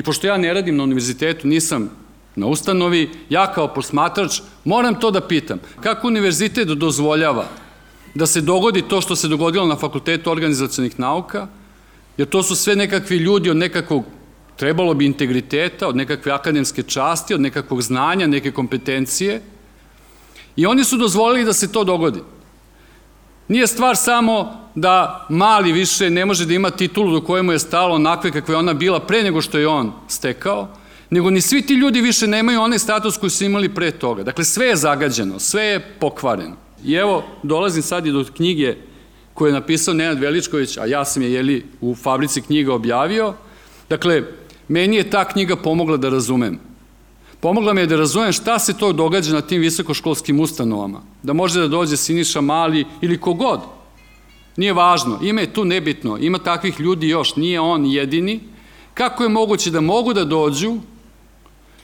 I pošto ja ne radim na univerzitetu, nisam na ustanovi, ja kao posmatrač moram to da pitam. Kako univerzitet dozvoljava da se dogodi to što se dogodilo na Fakultetu organizacijonih nauka, jer to su sve nekakvi ljudi od nekakvog trebalo bi integriteta, od nekakve akademske časti, od nekakvog znanja, neke kompetencije. I oni su dozvolili da se to dogodi. Nije stvar samo da mali više ne može da ima titulu do kojemu je stalo onakve kakve ona bila pre nego što je on stekao, nego ni svi ti ljudi više nemaju onaj status koji su imali pre toga. Dakle, sve je zagađeno, sve je pokvareno. I evo, dolazim sad i do knjige koju je napisao Nenad Veličković, a ja sam je jeli, u fabrici knjiga objavio. Dakle, meni je ta knjiga pomogla da razumem. Pomogla mi je da razumem šta se to događa na tim visokoškolskim ustanovama. Da može da dođe Siniša Mali ili kogod. Nije važno, ima je tu nebitno, ima takvih ljudi još, nije on jedini. Kako je moguće da mogu da dođu,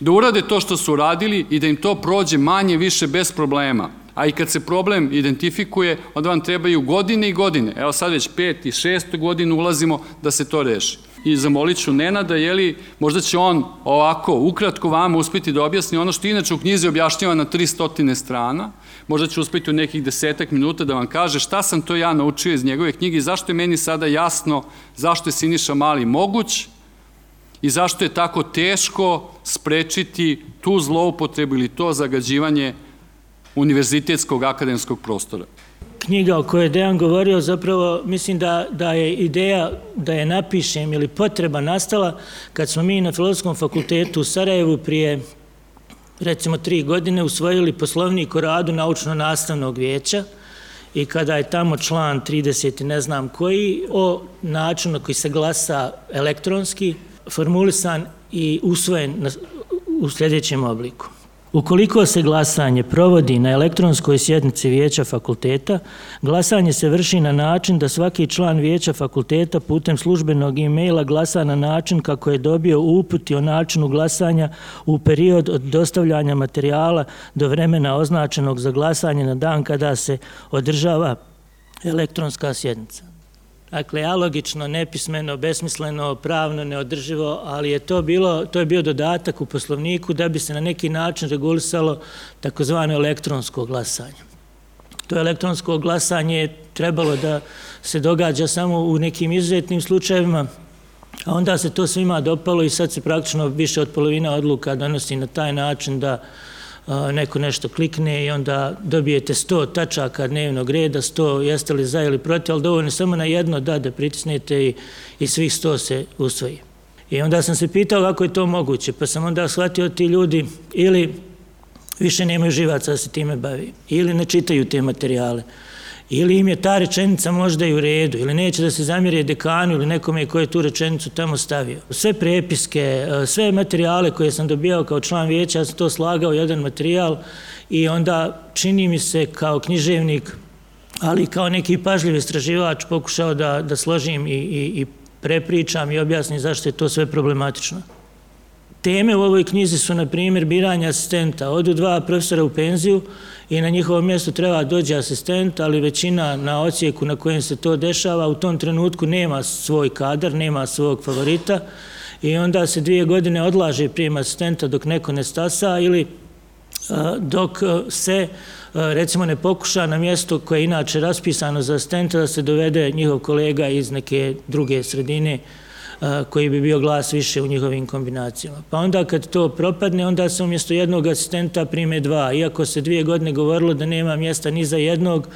da urade to što su radili i da im to prođe manje više bez problema. A i kad se problem identifikuje, onda vam trebaju godine i godine. Evo sad već pet i šest godinu ulazimo da se to reši i zamolit ću Nenada, jeli, možda će on ovako, ukratko vama uspeti da objasni ono što inače u knjizi objašnjava na 300 strana, možda će uspeti u nekih desetak minuta da vam kaže šta sam to ja naučio iz njegove knjige i zašto je meni sada jasno zašto je Siniša Mali moguć i zašto je tako teško sprečiti tu zloupotrebu ili to zagađivanje univerzitetskog akademskog prostora knjiga o kojoj je Dejan govorio, zapravo mislim da, da je ideja da je napišem ili potreba nastala kad smo mi na Filozofskom fakultetu u Sarajevu prije recimo tri godine usvojili poslovnik o radu naučno-nastavnog vijeća i kada je tamo član 30 ne znam koji o načinu koji se glasa elektronski formulisan i usvojen u sljedećem obliku. Ukoliko se glasanje provodi na elektronskoj sjednici vijeća fakulteta, glasanje se vrši na način da svaki član vijeća fakulteta putem službenog e-maila glasa na način kako je dobio uputi o načinu glasanja u period od dostavljanja materijala do vremena označenog za glasanje na dan kada se održava elektronska sjednica. Dakle, alogično, nepismeno, besmisleno, pravno, neodrživo, ali je to bilo, to je bio dodatak u poslovniku da bi se na neki način regulisalo takozvano elektronsko glasanje. To elektronsko glasanje je trebalo da se događa samo u nekim izuzetnim slučajevima, a onda se to svima dopalo i sad se praktično više od polovina odluka donosi na taj način da neko nešto klikne i onda dobijete 100 tačaka dnevnog reda, 100 jeste li za ili protiv, ali dovoljno samo na jedno da da pritisnete i, i svih 100 se usvoji. I onda sam se pitao kako je to moguće, pa sam onda shvatio ti ljudi ili više nemaju živaca da se time bavi, ili ne čitaju te materijale, ili im je ta rečenica možda i u redu, ili neće da se zamjerije dekanu ili nekome koji je tu rečenicu tamo stavio. Sve prepiske, e, sve materijale koje sam dobijao kao član vijeća, ja sam to slagao jedan materijal i onda čini mi se kao književnik, ali kao neki pažljiv istraživač pokušao da, da složim i, i, i prepričam i objasnim zašto je to sve problematično. Teme u ovoj knjizi su, na primjer, biranje asistenta. Odu dva profesora u penziju i na njihovom mjestu treba dođe asistent, ali većina na ocijeku na kojem se to dešava u tom trenutku nema svoj kadar, nema svog favorita i onda se dvije godine odlaže prijem asistenta dok neko ne stasa ili dok se recimo ne pokuša na mjesto koje je inače raspisano za asistenta da se dovede njihov kolega iz neke druge sredine koji bi bio glas više u njihovim kombinacijama. Pa onda kad to propadne, onda se umjesto jednog asistenta prime dva. Iako se dvije godine govorilo da nema mjesta ni za jednog,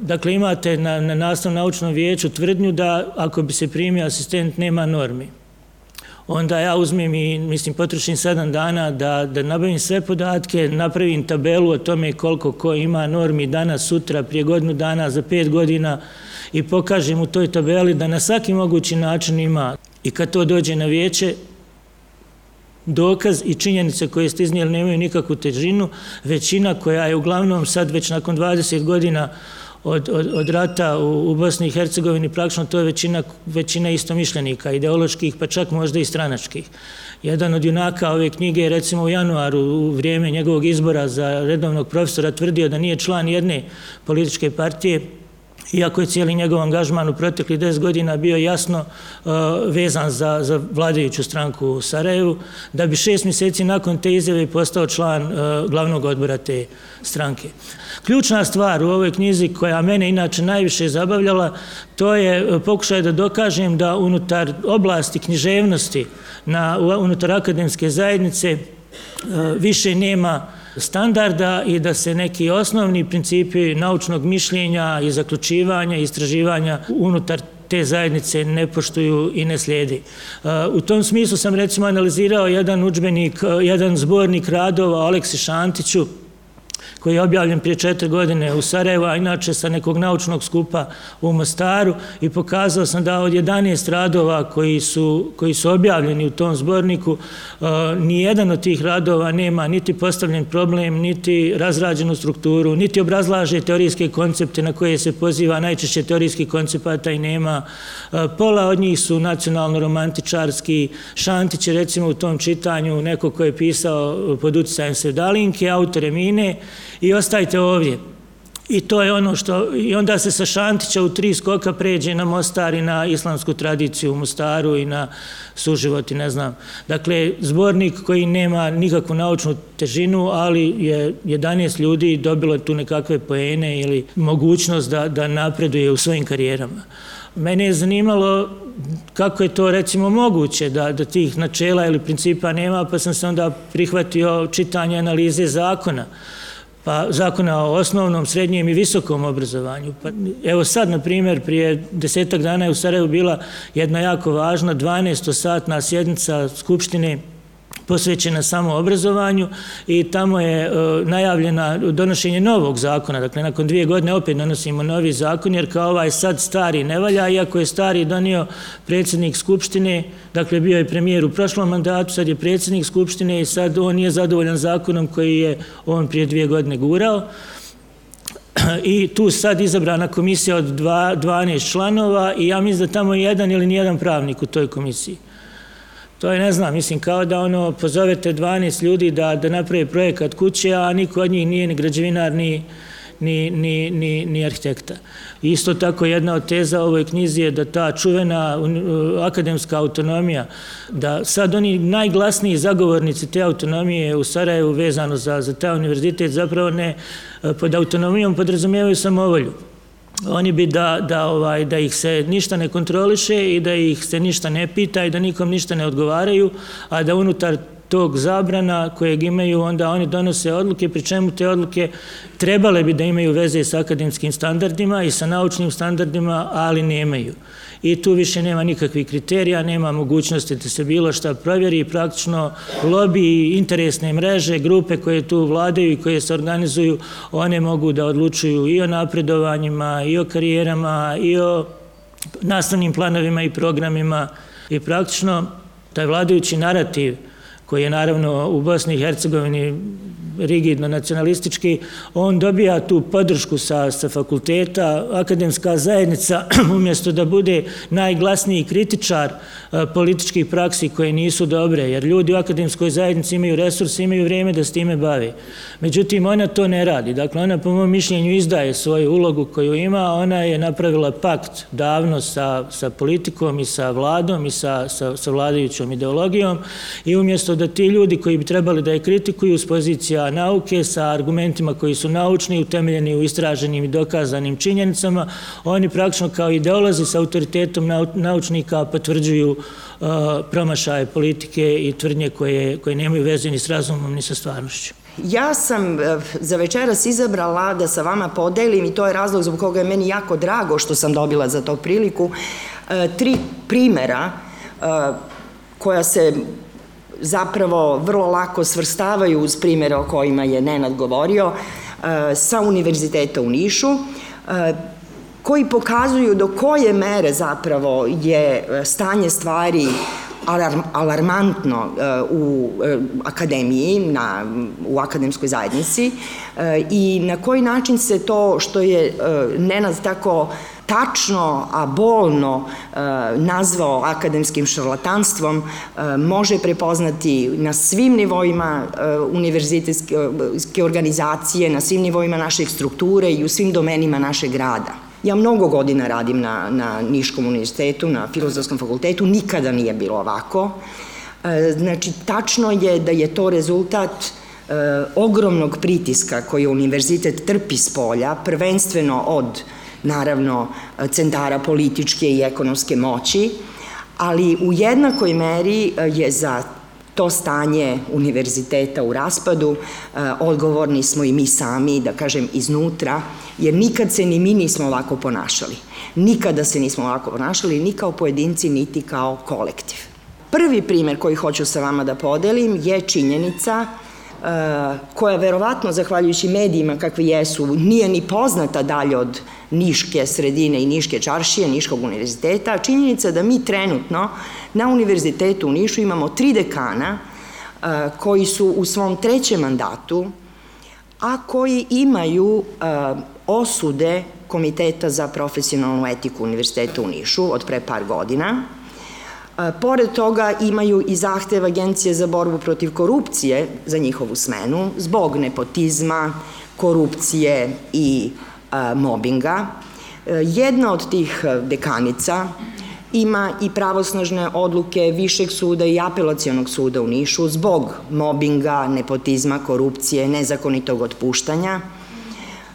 dakle imate na, na nastavnom naučnom vijeću tvrdnju da ako bi se primio asistent nema normi. Onda ja uzmem i, mislim, potrošim sedam dana da, da nabavim sve podatke, napravim tabelu o tome koliko ko ima normi danas, sutra, prije godinu dana, za pet godina, i pokažem u toj tabeli da na svaki mogući način ima i kad to dođe na vijeće, dokaz i činjenice koje ste iznijeli nemaju nikakvu težinu, većina koja je uglavnom sad već nakon 20 godina od, od, od rata u, u Bosni i Hercegovini, praktično to je većina, većina istomišljenika, ideoloških, pa čak možda i stranačkih. Jedan od junaka ove knjige je recimo u januaru u vrijeme njegovog izbora za redovnog profesora tvrdio da nije član jedne političke partije, iako je cijeli njegov angažman u proteklih 10 godina bio jasno uh, vezan za, za vladajuću stranku u Sarajevu, da bi šest mjeseci nakon te izjave postao član uh, glavnog odbora te stranke. Ključna stvar u ovoj knjizi koja mene inače najviše zabavljala, to je uh, pokušaj da dokažem da unutar oblasti književnosti na, unutar akademske zajednice više nema standarda i da se neki osnovni principi naučnog mišljenja i zaključivanja i istraživanja unutar te zajednice ne poštuju i ne slijedi. U tom smislu sam recimo analizirao jedan učbenik, jedan zbornik radova Aleksi Šantiću, koji je objavljen prije četiri godine u Sarajevo, a inače sa nekog naučnog skupa u Mostaru i pokazao sam da od 11 radova koji su, koji su objavljeni u tom zborniku, ni jedan od tih radova nema niti postavljen problem, niti razrađenu strukturu, niti obrazlaže teorijske koncepte na koje se poziva najčešće teorijskih koncepata i nema. Uh, pola od njih su nacionalno-romantičarski. Šantić je recimo u tom čitanju neko ko je pisao pod utjecajem Sevdalinke, autore Mine i ostajte ovdje. I to je ono što, i onda se sa Šantića u tri skoka pređe na Mostar i na islamsku tradiciju u Mostaru i na suživot i ne znam. Dakle, zbornik koji nema nikakvu naučnu težinu, ali je 11 ljudi dobilo tu nekakve poene ili mogućnost da, da napreduje u svojim karijerama. Mene je zanimalo kako je to recimo moguće da, da tih načela ili principa nema, pa sam se onda prihvatio čitanje analize zakona pa zakona o osnovnom, srednjem i visokom obrazovanju. Pa, evo sad, na primjer, prije desetak dana je u Sarajevu bila jedna jako važna 12-satna sjednica Skupštine posvećena samo obrazovanju i tamo je e, najavljena donošenje novog zakona. Dakle, nakon dvije godine opet donosimo novi zakon, jer kao ovaj sad stari ne valja, iako je stari donio predsjednik Skupštine, dakle, bio je premijer u prošlom mandatu, sad je predsjednik Skupštine i sad on nije zadovoljan zakonom koji je on prije dvije godine gurao i tu sad izabrana komisija od 12 članova i ja mislim da tamo je jedan ili nijedan pravnik u toj komisiji. To je, ne znam, mislim, kao da ono, pozovete 12 ljudi da, da napravi projekat kuće, a niko od njih nije ni građevinar, ni, ni, ni, ni, ni arhitekta. Isto tako jedna od teza ovoj knjizi je da ta čuvena akademska autonomija, da sad oni najglasniji zagovornici te autonomije u Sarajevu vezano za, za taj univerzitet zapravo ne pod autonomijom podrazumijevaju samovolju oni bi da, da, ovaj, da ih se ništa ne kontroliše i da ih se ništa ne pita i da nikom ništa ne odgovaraju, a da unutar tog zabrana kojeg imaju, onda oni donose odluke, pri čemu te odluke trebale bi da imaju veze sa akademskim standardima i sa naučnim standardima, ali nemaju i tu više nema nikakvih kriterija, nema mogućnosti da se bilo šta provjeri. I praktično lobby, interesne mreže, grupe koje tu vladaju i koje se organizuju, one mogu da odlučuju i o napredovanjima, i o karijerama, i o nastavnim planovima i programima. I praktično taj vladajući narativ koji je naravno u Bosni i Hercegovini rigidno nacionalistički, on dobija tu podršku sa, sa fakulteta, akademska zajednica umjesto da bude najglasniji kritičar a, političkih praksi koje nisu dobre, jer ljudi u akademskoj zajednici imaju resurse, imaju vrijeme da s time bavi. Međutim, ona to ne radi. Dakle, ona po mojom mišljenju izdaje svoju ulogu koju ima, ona je napravila pakt davno sa, sa politikom i sa vladom i sa, sa, sa vladajućom ideologijom i umjesto da ti ljudi koji bi trebali da je kritikuju s pozicija nauke sa argumentima koji su naučni, utemeljeni u istraženim i dokazanim činjenicama, oni praktično kao ideolozi sa autoritetom naučnika potvrđuju uh, promašaje politike i tvrdnje koje, koje nemaju veze ni s razumom ni sa stvarnošću. Ja sam uh, za večeras izabrala da sa vama podelim i to je razlog zbog koga je meni jako drago što sam dobila za to priliku, uh, tri primera koja se zapravo vrlo lako svrstavaju uz primere o kojima je Nenad govorio e, sa Univerziteta u Nišu, e, koji pokazuju do koje mere zapravo je e, stanje stvari alarmantno u akademiji, na, u akademskoj zajednici i na koji način se to što je Nenad tako tačno, a bolno e, nazvao akademskim šarlatanstvom, e, može prepoznati na svim nivoima e, univerzitetske organizacije, na svim nivoima naših strukture i u svim domenima našeg rada. Ja mnogo godina radim na, na Niškom univerzitetu, na Filozofskom fakultetu, nikada nije bilo ovako. E, znači, tačno je da je to rezultat e, ogromnog pritiska koji univerzitet trpi s polja, prvenstveno od, naravno, centara političke i ekonomske moći, ali u jednakoj meri e, je za to stanje univerziteta u raspadu, odgovorni smo i mi sami, da kažem, iznutra, jer nikad se ni mi nismo ovako ponašali. Nikada se nismo ovako ponašali, ni kao pojedinci, niti kao kolektiv. Prvi primer koji hoću sa vama da podelim je činjenica koja verovatno, zahvaljujući medijima kakvi jesu, nije ni poznata dalje od Niške sredine i Niške čaršije, Niškog univerziteta, činjenica da mi trenutno na univerzitetu u Nišu imamo tri dekana uh, koji su u svom trećem mandatu, a koji imaju uh, osude Komiteta za profesionalnu etiku Univerziteta u Nišu od pre par godina, Pored toga imaju i zahtev Agencije za borbu protiv korupcije za njihovu smenu zbog nepotizma, korupcije i mobinga. E, jedna od tih dekanica ima i pravosnažne odluke Višeg suda i apelacijonog suda u Nišu zbog mobinga, nepotizma, korupcije, nezakonitog otpuštanja.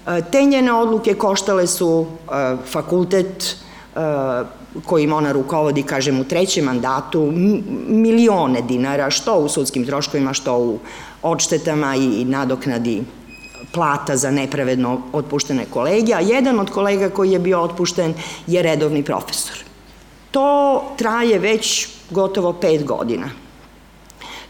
E, te njene odluke koštale su fakultet kojim ona rukovodi, kažem, u trećem mandatu, milione dinara, što u sudskim troškovima, što u odštetama i nadoknadi plata za nepravedno otpuštene kolege, a jedan od kolega koji je bio otpušten je redovni profesor. To traje već gotovo pet godina.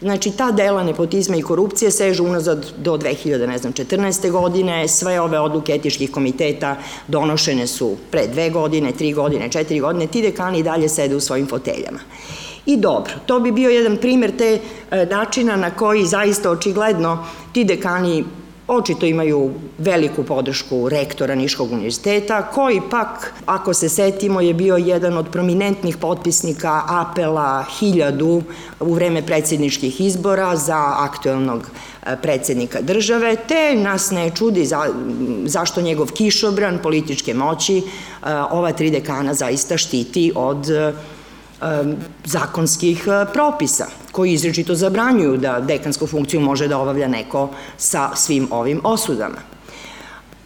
Znači, ta dela nepotizma i korupcije sežu unazad do 2000, ne znam, 14. godine, sve ove odluke etičkih komiteta donošene su pre dve godine, tri godine, četiri godine, ti dekani dalje sede u svojim foteljama. I dobro, to bi bio jedan primer te e, načina na koji zaista očigledno ti dekani očito imaju veliku podršku rektora Niškog univerziteta, koji pak, ako se setimo, je bio jedan od prominentnih potpisnika apela hiljadu u vreme predsjedničkih izbora za aktuelnog e, predsednika države, te nas ne čudi za, zašto njegov kišobran političke moći e, ova tri dekana zaista štiti od zakonskih e, propisa koji izrečito zabranjuju da dekansku funkciju može da obavlja neko sa svim ovim osudama.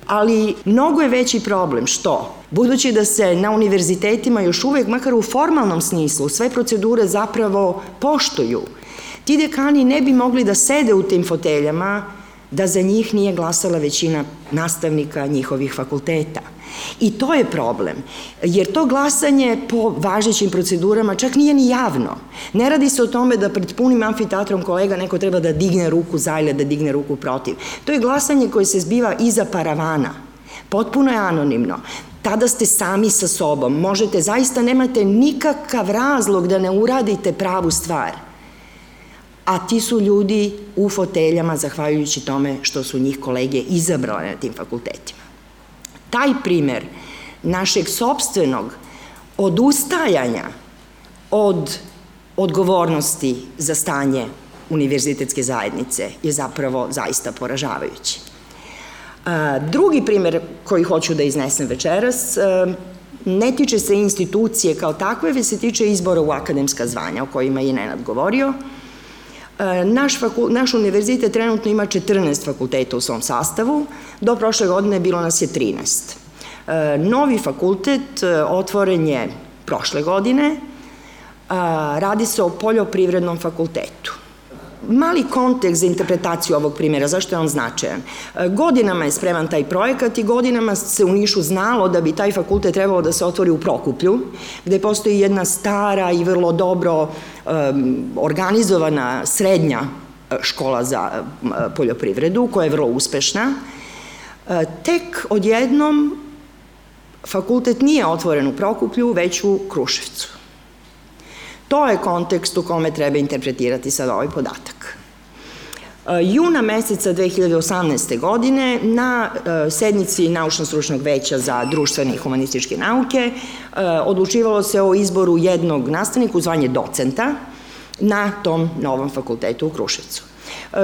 Ali mnogo je veći problem što, budući da se na univerzitetima još uvek, makar u formalnom smislu, sve procedure zapravo poštuju, ti dekani ne bi mogli da sede u tim foteljama da za njih nije glasala većina nastavnika njihovih fakulteta. I to je problem, jer to glasanje po važećim procedurama čak nije ni javno. Ne radi se o tome da pred punim amfiteatrom kolega neko treba da digne ruku za ili da digne ruku protiv. To je glasanje koje se zbiva iza paravana. Potpuno je anonimno tada ste sami sa sobom. Možete, zaista nemate nikakav razlog da ne uradite pravu stvar. A ti su ljudi u foteljama, zahvaljujući tome što su njih kolege izabrale na tim fakultetima taj primer našeg sobstvenog odustajanja od odgovornosti za stanje univerzitetske zajednice je zapravo zaista poražavajući. Drugi primer koji hoću da iznesem večeras ne tiče se institucije kao takve, već se tiče izbora u akademska zvanja o kojima je Nenad govorio. Naš, fakul, naš univerzitet trenutno ima 14 fakulteta u svom sastavu, do prošle godine bilo nas je 13. E, novi fakultet e, otvoren je prošle godine, radi se o poljoprivrednom fakultetu. Mali kontekst za interpretaciju ovog primjera, zašto je on značajan? E, godinama je spreman taj projekat i godinama se u Nišu znalo da bi taj fakultet trebalo da se otvori u Prokuplju, gde postoji jedna stara i vrlo dobro um, organizovana srednja škola za poljoprivredu, koja je vrlo uspešna. Tek odjednom fakultet nije otvoren u Prokuplju, već u Kruševcu. To je kontekst u kome treba interpretirati sad ovaj podatak. E, juna meseca 2018. godine na e, sednici Naučno-stručnog veća za društvene i humanističke nauke e, odlučivalo se o izboru jednog nastavnika u zvanje docenta na tom novom fakultetu u Kruševcu.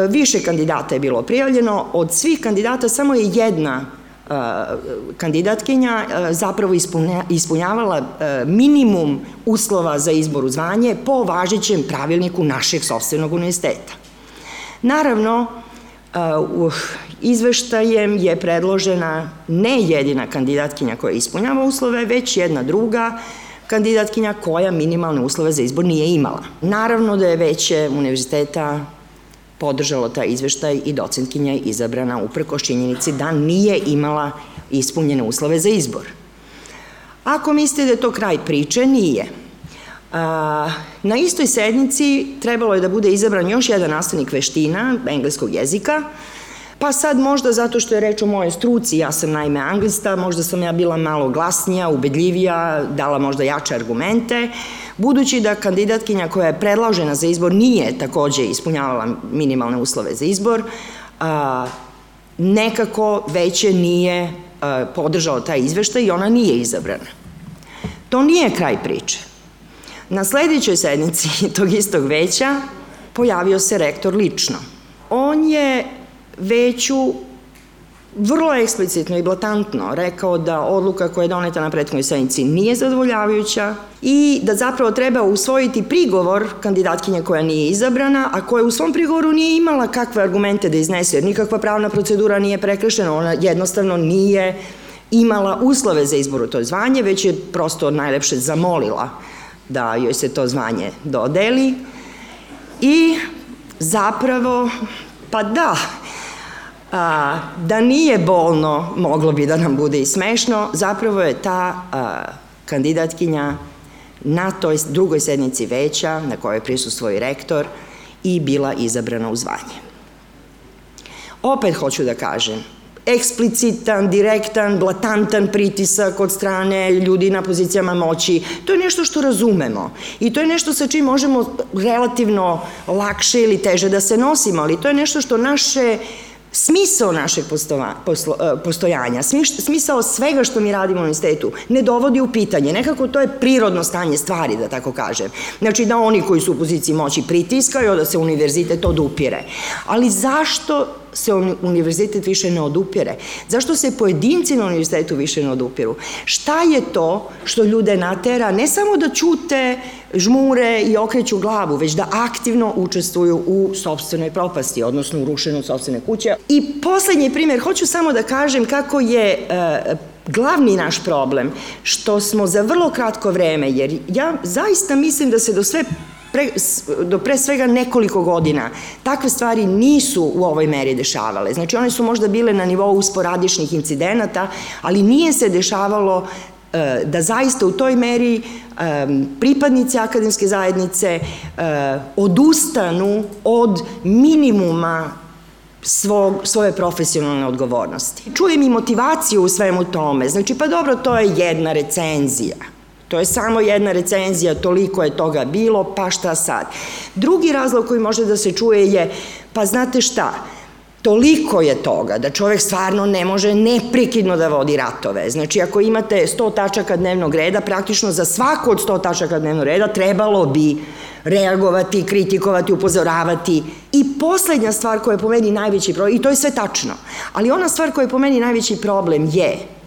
Više kandidata je bilo prijavljeno, od svih kandidata samo je jedna kandidatkinja zapravo ispunjavala minimum uslova za izbor u zvanje po važećem pravilniku našeg sobstvenog univerziteta. Naravno, uh, izveštajem je predložena ne jedina kandidatkinja koja ispunjava uslove, već jedna druga kandidatkinja koja minimalne uslove za izbor nije imala. Naravno da je veće univerziteta podržalo taj izveštaj i docentkinja je izabrana upreko činjenici da nije imala ispunjene uslove za izbor. Ako mislite da je to kraj priče, nije. Na istoj sednici trebalo je da bude izabran još jedan nastavnik veština engleskog jezika, Pa sad možda zato što je reč o mojoj struci, ja sam naime anglista, možda sam ja bila malo glasnija, ubedljivija, dala možda jače argumente, budući da kandidatkinja koja je predložena za izbor nije takođe ispunjavala minimalne uslove za izbor, a, nekako veće nije a, podržao taj izveštaj i ona nije izabrana. To nije kraj priče. Na sledećoj sednici tog istog veća pojavio se rektor lično. On je veću vrlo eksplicitno i blatantno rekao da odluka koja je doneta na prethodnoj sednici nije zadovoljavajuća i da zapravo treba usvojiti prigovor kandidatkinje koja nije izabrana, a koja u svom prigovoru nije imala kakve argumente da iznese, jer nikakva pravna procedura nije prekršena, ona jednostavno nije imala uslove za izbor u to zvanje, već je prosto najlepše zamolila da joj se to zvanje dodeli i zapravo, pa da, a, da nije bolno, moglo bi da nam bude i smešno, zapravo je ta a, kandidatkinja na toj drugoj sednici veća, na kojoj prisustuo i rektor, i bila izabrana u zvanje. Opet hoću da kažem, eksplicitan, direktan, blatantan pritisak od strane ljudi na pozicijama moći. To je nešto što razumemo i to je nešto sa čim možemo relativno lakše ili teže da se nosimo, ali to je nešto što naše smisao našeg postova, poslo, e, postojanja, smisao svega što mi radimo u univerzitetu ne dovodi u pitanje. Nekako to je prirodno stanje stvari, da tako kažem. Znači da oni koji su u poziciji moći pritiskaju, da se univerzitet odupire. Ali zašto se univerzitet više ne odupire? Zašto se pojedinci na univerzitetu više ne odupiru? Šta je to što ljude natera ne samo da čute, žmure i okreću glavu, već da aktivno učestvuju u sobstvenoj propasti, odnosno u rušenju sobstvene kuće. I poslednji primjer, hoću samo da kažem kako je e, glavni naš problem, što smo za vrlo kratko vreme, jer ja zaista mislim da se do sve pre, do pre svega nekoliko godina takve stvari nisu u ovoj meri dešavale. Znači one su možda bile na nivou usporadičnih incidenata, ali nije se dešavalo e, da zaista u toj meri e, pripadnici akademske zajednice e, odustanu od minimuma svog, svoje profesionalne odgovornosti. Čujem i motivaciju u svemu tome. Znači, pa dobro, to je jedna recenzija. To je samo jedna recenzija, toliko je toga bilo, pa šta sad? Drugi razlog koji može da se čuje je, pa znate šta, toliko je toga da čovek stvarno ne može neprekidno da vodi ratove. Znači, ako imate 100 tačaka dnevnog reda, praktično za svako od 100 tačaka dnevnog reda trebalo bi reagovati, kritikovati, upozoravati. I poslednja stvar koja je po meni najveći problem, i to je sve tačno, ali ona stvar koja je po meni najveći problem je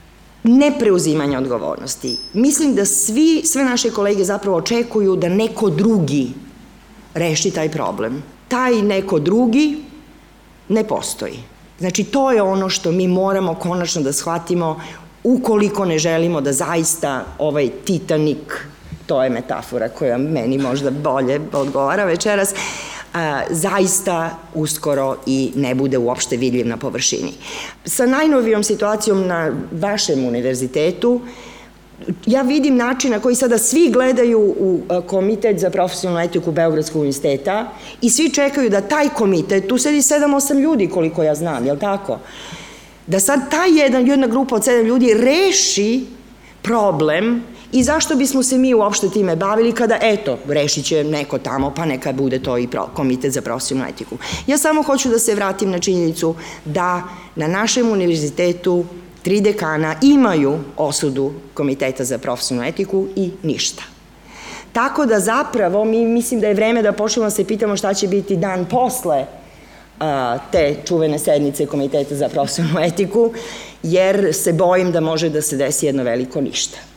nepreuzimanje odgovornosti. Mislim da svi, sve naše kolege zapravo očekuju da neko drugi reši taj problem. Taj neko drugi ne postoji. Znači, to je ono što mi moramo konačno da shvatimo ukoliko ne želimo da zaista ovaj Titanik, to je metafora koja meni možda bolje odgovara večeras, a, zaista uskoro i ne bude uopšte vidljiv na površini. Sa najnovijom situacijom na vašem univerzitetu, ja vidim način na koji sada svi gledaju u komitet za profesionalnu etiku Beogradskog univerziteta i svi čekaju da taj komitet, tu sedi 7-8 ljudi koliko ja znam, je li tako? Da sad taj jedan, jedna grupa od 7 ljudi reši problem I zašto bismo se mi uopšte time bavili kada, eto, rešit će neko tamo, pa neka bude to i komitet za profesionalnu etiku. Ja samo hoću da se vratim na činjenicu da na našem univerzitetu tri dekana imaju osudu Komiteta za profesionalnu etiku i ništa. Tako da zapravo mi mislim da je vreme da počnemo da se pitamo šta će biti dan posle te čuvene sednice Komiteta za profesionalnu etiku, jer se bojim da može da se desi jedno veliko ništa.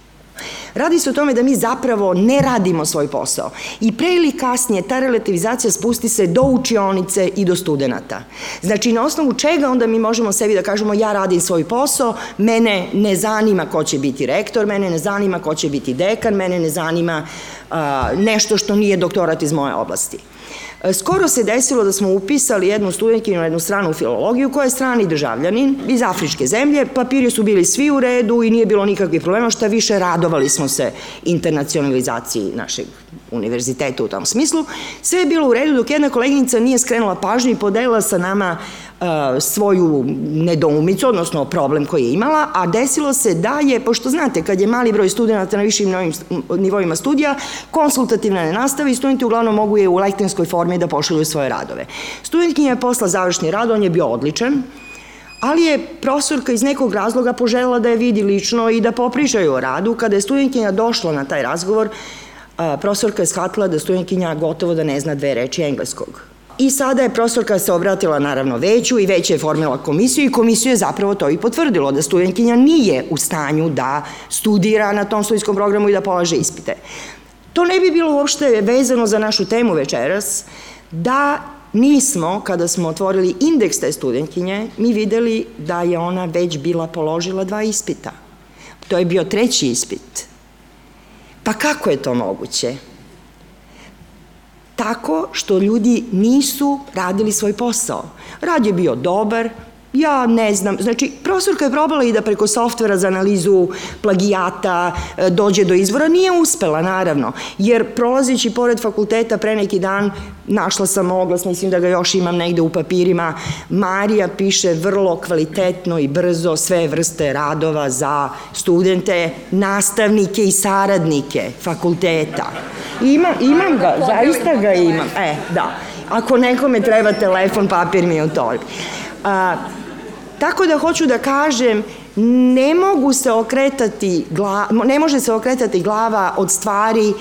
Radi se o tome da mi zapravo ne radimo svoj posao. I pre ili kasnije ta relativizacija spusti se do učionice i do studenta. Znači, na osnovu čega onda mi možemo sebi da kažemo ja radim svoj posao, mene ne zanima ko će biti rektor, mene ne zanima ko će biti dekan, mene ne zanima uh, nešto što nije doktorat iz moje oblasti. E, skoro se desilo da smo upisali jednu studentkinju na jednu stranu filologiju koja je strani državljanin iz Afričke zemlje, papiri su bili svi u redu i nije bilo nikakvih problema, šta više radovali smo se internacionalizaciji našeg univerziteta u tom smislu. Sve je bilo u redu dok jedna koleginica nije skrenula pažnju i podelila sa nama svoju nedoumicu, odnosno problem koji je imala, a desilo se da je, pošto znate, kad je mali broj studenta na višim nivoima studija, konsultativna ne nastava i studenti uglavnom mogu je u lektenskoj formi da pošalju svoje radove. Studentkinja je posla završni rad, on je bio odličan, ali je profesorka iz nekog razloga poželjela da je vidi lično i da popričaju o radu. Kada je studentkinja došla na taj razgovor, profesorka je shvatila da studentkinja gotovo da ne zna dve reči engleskog. I sada je profesorka se obratila naravno veću i već je formila komisiju i komisiju je zapravo to i potvrdilo, da studentkinja nije u stanju da studira na tom studijskom programu i da polaže ispite. To ne bi bilo uopšte vezano za našu temu večeras, da nismo, kada smo otvorili indeks te studentkinje, mi videli da je ona već bila položila dva ispita. To je bio treći ispit. Pa kako je to moguće? Tako što ljudi nisu radili svoj posao. Rad je bio dobar, Ja ne znam, znači profesorka je probala i da preko softvera za analizu plagijata e, dođe do izvora, nije uspela naravno, jer prolazeći pored fakulteta pre neki dan našla sam oglas, mislim da ga još imam negde u papirima, Marija piše vrlo kvalitetno i brzo sve vrste radova za studente, nastavnike i saradnike fakulteta. Ima, imam ga, zaista ga imam, e, da. Ako nekome treba telefon, papir mi je u torbi. A, Tako da hoću da kažem, ne mogu se okretati, ne može se okretati glava od stvari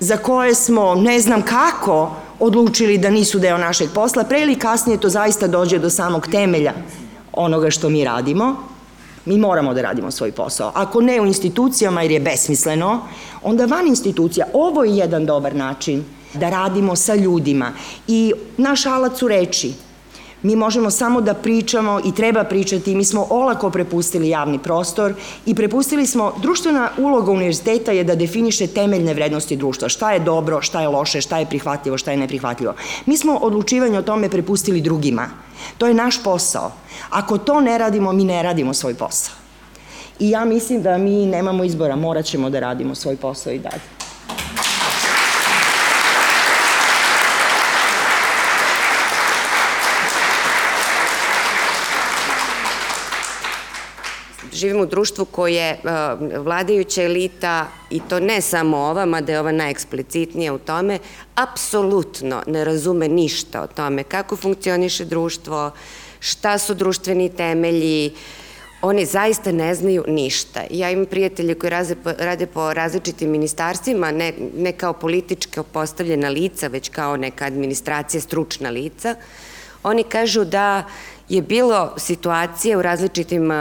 za koje smo, ne znam kako, odlučili da nisu deo našeg posla, pre ili kasnije to zaista dođe do samog temelja onoga što mi radimo, mi moramo da radimo svoj posao. Ako ne u institucijama jer je besmisleno, onda van institucija, ovo je jedan dobar način da radimo sa ljudima. I naš alac su reči, Mi možemo samo da pričamo i treba pričati. Mi smo olako prepustili javni prostor i prepustili smo, društvena uloga univerziteta je da definiše temeljne vrednosti društva. Šta je dobro, šta je loše, šta je prihvatljivo, šta je neprihvatljivo. Mi smo odlučivanje o tome prepustili drugima. To je naš posao. Ako to ne radimo, mi ne radimo svoj posao. I ja mislim da mi nemamo izbora, morat ćemo da radimo svoj posao i dalje. Živimo u društvu koje uh, vladajuća elita, i to ne samo ova, mada je ova najeksplicitnija u tome, apsolutno ne razume ništa o tome kako funkcioniše društvo, šta su društveni temelji, oni zaista ne znaju ništa. Ja imam prijatelje koji rade po, različitim ministarstvima, ne, ne kao politička postavljena lica, već kao neka administracija, stručna lica. Oni kažu da je bilo situacije u različitim uh,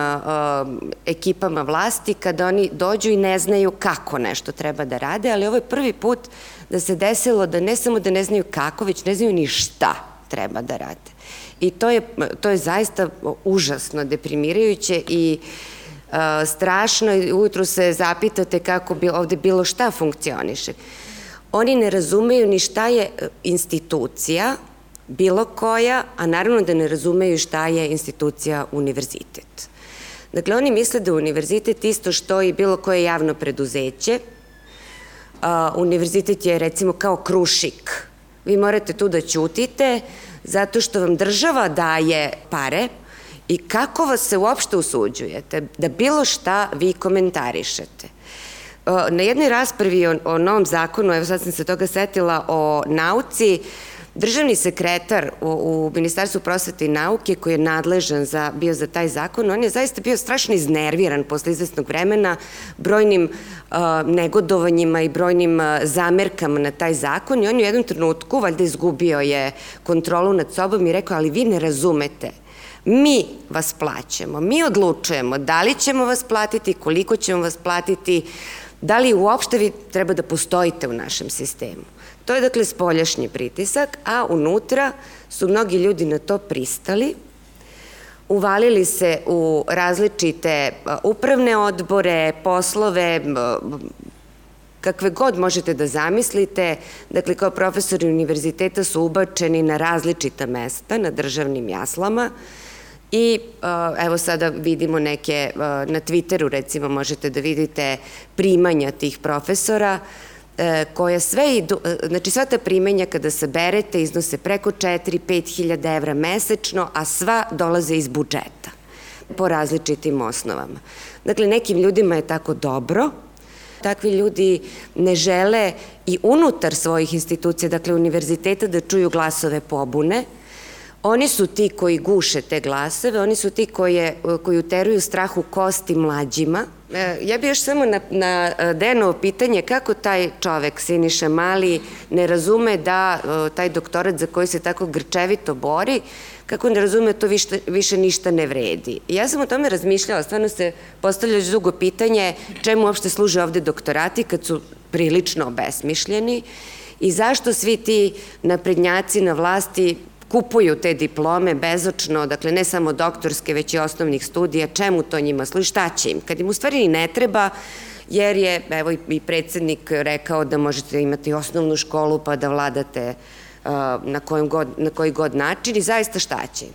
ekipama vlasti kada oni dođu i ne znaju kako nešto treba da rade, ali ovo je prvi put da se desilo da ne samo da ne znaju kako, već ne znaju ni šta treba da rade. I to je, to je zaista užasno deprimirajuće i strašno ujutru se zapitate kako bi ovde bilo šta funkcioniše. Oni ne razumeju ni šta je institucija, bilo koja, a naravno da ne razumeju šta je institucija univerzitet. Dakle, oni misle da univerzitet isto što i bilo koje javno preduzeće. A, univerzitet je recimo kao krušik. Vi morate tu da ćutite zato što vam država daje pare i kako vas se uopšte usuđujete da bilo šta vi komentarišete. Na jednoj raspravi o, o novom zakonu, evo sad sam se toga setila, o nauci, Državni sekretar u, u Ministarstvu prosvete i nauke koji je nadležan za, bio za taj zakon, on je zaista bio strašno iznerviran posle izvestnog vremena brojnim uh, negodovanjima i brojnim uh, zamerkama na taj zakon i on je u jednom trenutku valjda izgubio je kontrolu nad sobom i rekao, ali vi ne razumete, mi vas plaćamo, mi odlučujemo da li ćemo vas platiti, koliko ćemo vas platiti, da li uopšte vi treba da postojite u našem sistemu. To je dakle spoljašnji pritisak, a unutra su mnogi ljudi na to pristali, uvalili se u različite upravne odbore, poslove, kakve god možete da zamislite, dakle kao profesori univerziteta su ubačeni na različita mesta, na državnim jaslama, I evo sada vidimo neke, na Twitteru recimo možete da vidite primanja tih profesora, e, koja sve idu, e, znači sva ta primanja kada se berete iznose preko 4-5 hiljada evra mesečno, a sva dolaze iz budžeta po različitim osnovama. Dakle, nekim ljudima je tako dobro, takvi ljudi ne žele i unutar svojih institucija, dakle univerziteta, da čuju glasove pobune, Oni su ti koji guše te glasove, oni su ti koje, koji uteruju strah u kosti mlađima. E, ja bih još samo na, na e, Denovo pitanje kako taj čovek, Siniša Mali, ne razume da e, taj doktorat za koji se tako grčevito bori, kako ne razume to više, više ništa ne vredi. Ja sam o tome razmišljala, stvarno se postavlja dugo pitanje čemu uopšte služe ovde doktorati kad su prilično obesmišljeni i zašto svi ti naprednjaci na vlasti kupuju te diplome bezočno, dakle ne samo doktorske, već i osnovnih studija, čemu to njima služi, šta će im? Kad im u stvari ne treba, jer je, evo i predsednik rekao da možete imati osnovnu školu pa da vladate na, god, na koji god način i zaista šta će.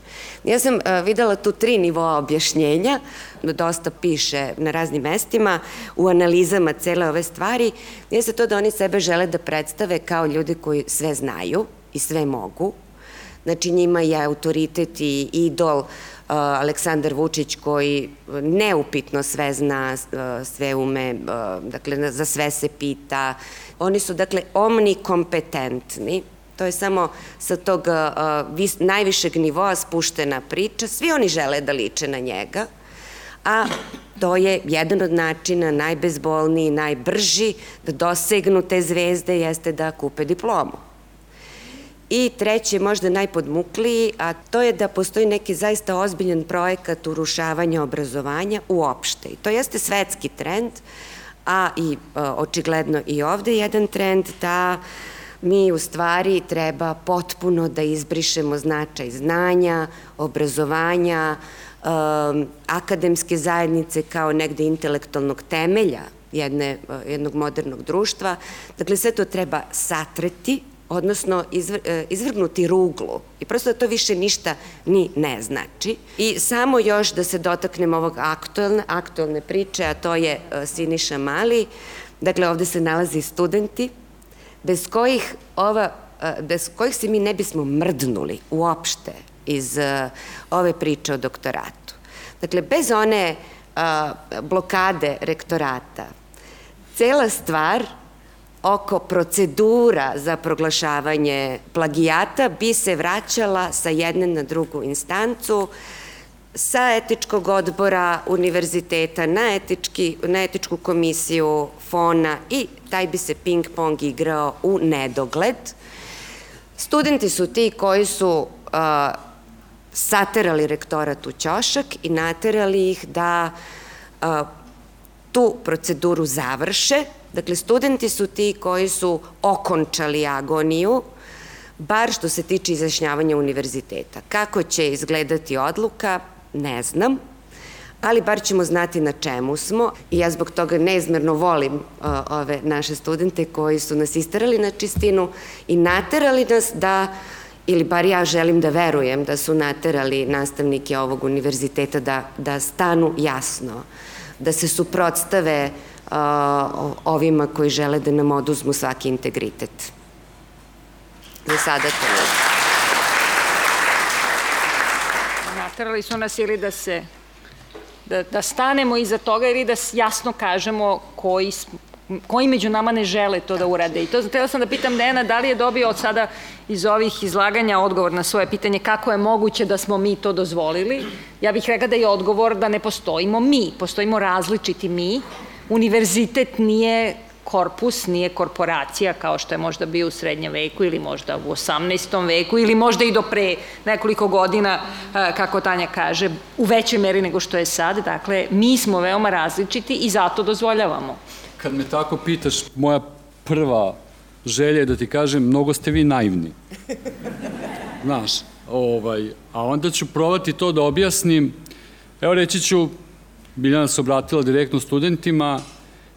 Ja sam videla tu tri nivoa objašnjenja, dosta piše na raznim mestima, u analizama cele ove stvari, je se to da oni sebe žele da predstave kao ljudi koji sve znaju i sve mogu, Znači njima je autoritet i idol uh, Aleksandar Vučić koji neupitno sve zna, uh, sve ume, uh, dakle za sve se pita. Oni su dakle omnikompetentni, to je samo sa tog najvišeg nivoa spuštena priča, svi oni žele da liče na njega, a to je jedan od načina, najbezbolniji, najbrži da dosegnu te zvezde jeste da kupe diplomu. I treći, možda najpodmukliji, a to je da postoji neki zaista ozbiljan projekat urušavanja obrazovanja uopšte. I to jeste svetski trend, a i e, očigledno i ovde jedan trend da mi u stvari treba potpuno da izbrišemo značaj znanja, obrazovanja, um, akademske zajednice kao negde intelektualnog temelja jedne, e, jednog modernog društva. Dakle, sve to treba satreti, odnosno izvr, e, izvrgnuti ruglu i prosto da to više ništa ni ne znači. I samo još da se dotaknem ovog aktualne, aktualne priče, a to je e, Siniša Mali, dakle ovde se nalazi studenti, bez kojih ova e, bez kojih se mi ne bismo mrdnuli uopšte iz ove priče o doktoratu. Dakle, bez one blokade rektorata, cela stvar oko procedura za proglašavanje plagijata bi se vraćala sa jedne na drugu instancu, sa etičkog odbora univerziteta na, etički, na etičku komisiju FONA i taj bi se ping-pong igrao u nedogled. Studenti su ti koji su uh, saterali rektorat u ćošak i naterali ih da uh, tu proceduru završe, Dakle, studenti su ti koji su okončali agoniju, bar što se tiče izjašnjavanja univerziteta. Kako će izgledati odluka, ne znam, ali bar ćemo znati na čemu smo i ja zbog toga neizmerno volim o, ove naše studente koji su nas istarali na čistinu i naterali nas da ili bar ja želim da verujem da su naterali nastavnike ovog univerziteta da, da stanu jasno, da se suprotstave uh, ovima koji žele da nam oduzmu svaki integritet. Za sada to je. Naterali su nas ili da se da, da stanemo iza toga ili da jasno kažemo koji, Koji među nama ne žele to da urade? I to htela sam da pitam Dejana, da li je dobio od sada iz ovih izlaganja odgovor na svoje pitanje kako je moguće da smo mi to dozvolili? Ja bih rekla da je odgovor da ne postojimo mi, postojimo različiti mi. Univerzitet nije korpus nije korporacija kao što je možda bio u srednjem veku ili možda u 18. veku ili možda i do pre nekoliko godina, kako Tanja kaže, u većoj meri nego što je sad. Dakle, mi smo veoma različiti i zato dozvoljavamo. Kad me tako pitaš, moja prva želja je da ti kažem, mnogo ste vi naivni. Znaš, ovaj, a onda ću probati to da objasnim. Evo reći ću, Biljana se obratila direktno studentima,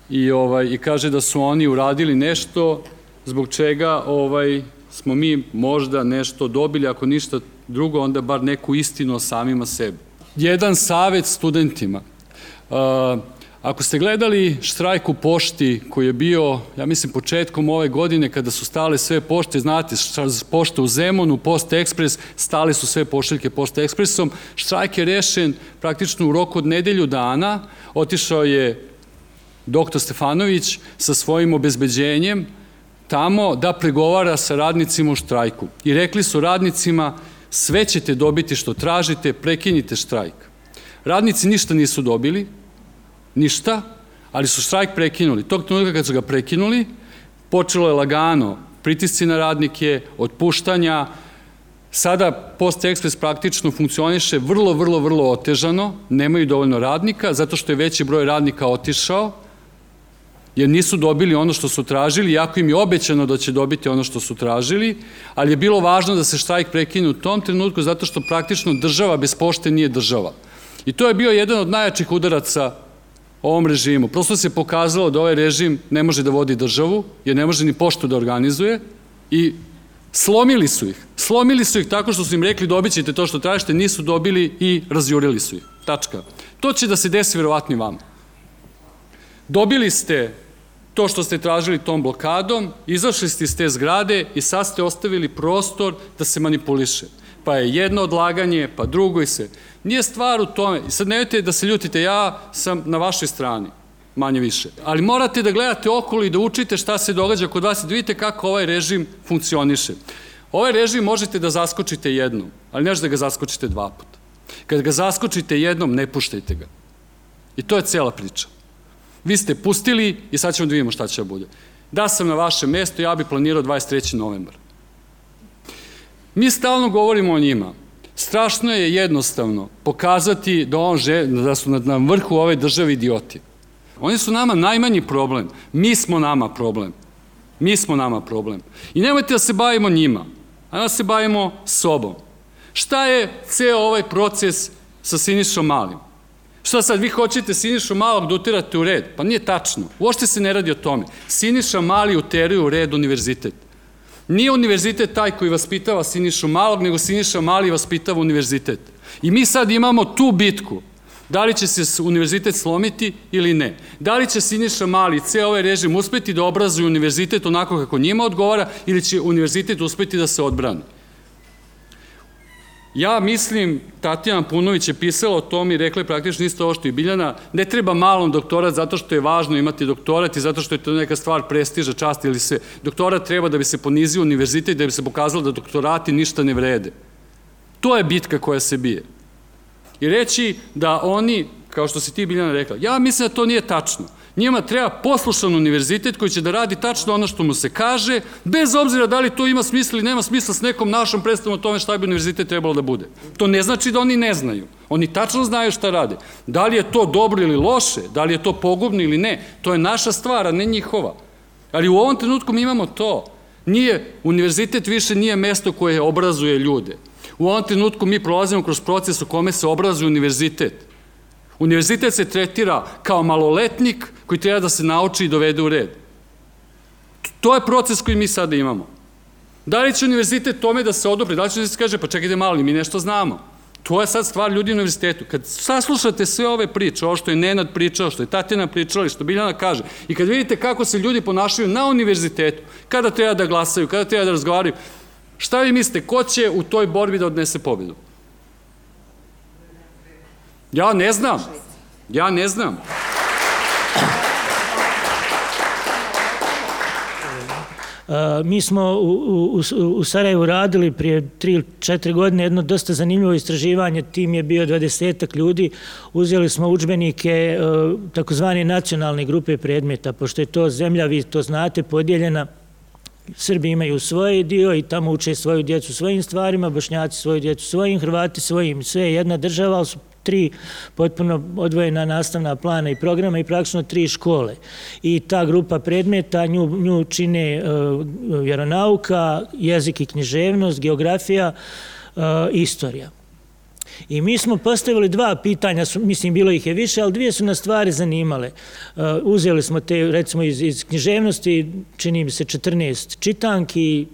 i, ovaj, i kaže da su oni uradili nešto zbog čega ovaj, smo mi možda nešto dobili, ako ništa drugo, onda bar neku istinu o samima sebi. Jedan savet studentima. Uh, ako ste gledali štrajk u pošti koji je bio, ja mislim, početkom ove godine kada su stale sve pošte, znate, pošta u Zemunu, Post Ekspres, stale su sve pošiljke Post Ekspresom, štrajk je rešen praktično u roku od nedelju dana, otišao je doktor Stefanović sa svojim obezbeđenjem tamo da pregovara sa radnicima u štrajku. I rekli su radnicima, sve ćete dobiti što tražite, prekinite štrajk. Radnici ništa nisu dobili, ništa, ali su štrajk prekinuli. Tog trenutka kad su ga prekinuli, počelo je lagano pritisci na radnike, otpuštanja, Sada Post Express praktično funkcioniše vrlo, vrlo, vrlo otežano, nemaju dovoljno radnika, zato što je veći broj radnika otišao, jer nisu dobili ono što su tražili, jako im je obećano da će dobiti ono što su tražili, ali je bilo važno da se štrajk prekine u tom trenutku zato što praktično država bez pošte nije država. I to je bio jedan od najjačih udaraca ovom režimu. Prosto se pokazalo da ovaj režim ne može da vodi državu, jer ne može ni poštu da organizuje i slomili su ih. Slomili su ih tako što su im rekli dobit ćete to što tražite, nisu dobili i razjurili su ih. Tačka. To će da se desi verovatno i vama. Dobili ste to što ste tražili tom blokadom, izašli ste iz te zgrade i sad ste ostavili prostor da se manipuliše. Pa je jedno odlaganje, pa drugo i se. Nije stvar u tome, i sad nemojte da se ljutite, ja sam na vašoj strani, manje više. Ali morate da gledate okolo i da učite šta se događa kod vas i da vidite kako ovaj režim funkcioniše. Ovaj režim možete da zaskočite jednom, ali ne da ga zaskočite dva puta. Kad ga zaskočite jednom, ne puštajte ga. I to je cela priča. Vi ste pustili i sad ćemo da vidimo šta će da bude. Da sam na vašem mestu, ja bih planirao 23. novembar. Mi stalno govorimo o njima. Strašno je jednostavno pokazati da, on že, da su na, vrhu ove države idioti. Oni su nama najmanji problem. Mi smo nama problem. Mi smo nama problem. I nemojte da se bavimo njima, a da se bavimo sobom. Šta je ceo ovaj proces sa Sinišom Malim? Šta sad, vi hoćete Sinišu Malog da utirate u red? Pa nije tačno. Uošte se ne radi o tome. Siniša Mali uteruje u red univerzitet. Nije univerzitet taj koji vaspitava Sinišu Malog, nego Siniša Mali vaspitava univerzitet. I mi sad imamo tu bitku. Da li će se univerzitet slomiti ili ne? Da li će Siniša Mali i ceo ovaj režim uspeti da obrazuje univerzitet onako kako njima odgovara ili će univerzitet uspeti da se odbrani? Ja mislim, Tatjana Punović je pisala o tom i rekla je praktično isto ovo što i Biljana, ne treba malom doktorat zato što je važno imati doktorat i zato što je to neka stvar prestiža, čast ili se. Doktorat treba da bi se ponizio univerzitet, da bi se pokazalo da doktorati ništa ne vrede. To je bitka koja se bije. I reći da oni, kao što si ti Biljana rekla, ja mislim da to nije tačno. Njima treba poslušan univerzitet koji će da radi tačno ono što mu se kaže, bez obzira da li to ima smisla ili nema smisla s nekom našom predstavom o tome šta bi univerzitet trebalo da bude. To ne znači da oni ne znaju. Oni tačno znaju šta rade. Da li je to dobro ili loše, da li je to pogubno ili ne, to je naša stvar, a ne njihova. Ali u ovom trenutku mi imamo to. Nije, univerzitet više nije mesto koje obrazuje ljude. U ovom trenutku mi prolazimo kroz proces u kome se obrazuje univerzitet. Univerzitet se tretira kao maloletnik koji treba da se nauči i dovede u red. To je proces koji mi sada imamo. Da li će univerzitet tome da se odobri? Da li će univerzitet kaže, pa čekajte malo, mi nešto znamo. To je sad stvar ljudi u univerzitetu. Kad saslušate sve ove priče, ovo što je Nenad pričao, što je Tatjana pričala i što Biljana kaže, i kad vidite kako se ljudi ponašaju na univerzitetu, kada treba da glasaju, kada treba da razgovaraju, šta vi mislite, ko će u toj borbi da odnese pobedu? Ja ne znam. Ja ne znam. Mi smo u, u, u Sarajevu radili prije 3-4 godine jedno dosta zanimljivo istraživanje, tim je bio 20 ljudi, uzeli smo učbenike e, takozvane nacionalne grupe predmeta, pošto je to zemlja, vi to znate, podijeljena Srbi imaju svoj dio i tamo uče svoju djecu svojim stvarima, Bošnjaci svoju djecu svojim, Hrvati svojim, sve je jedna država, ali su tri potpuno odvojena nastavna plana i programa i praktično tri škole. I ta grupa predmeta nju, nju čine uh, vjeronauka, jezik i književnost, geografija, uh, istorija. I mi smo postavili dva pitanja, mislim bilo ih je više, ali dvije su nas stvari zanimale. Uh, uzeli smo te, recimo iz, iz književnosti, čini mi se 14 čitanki,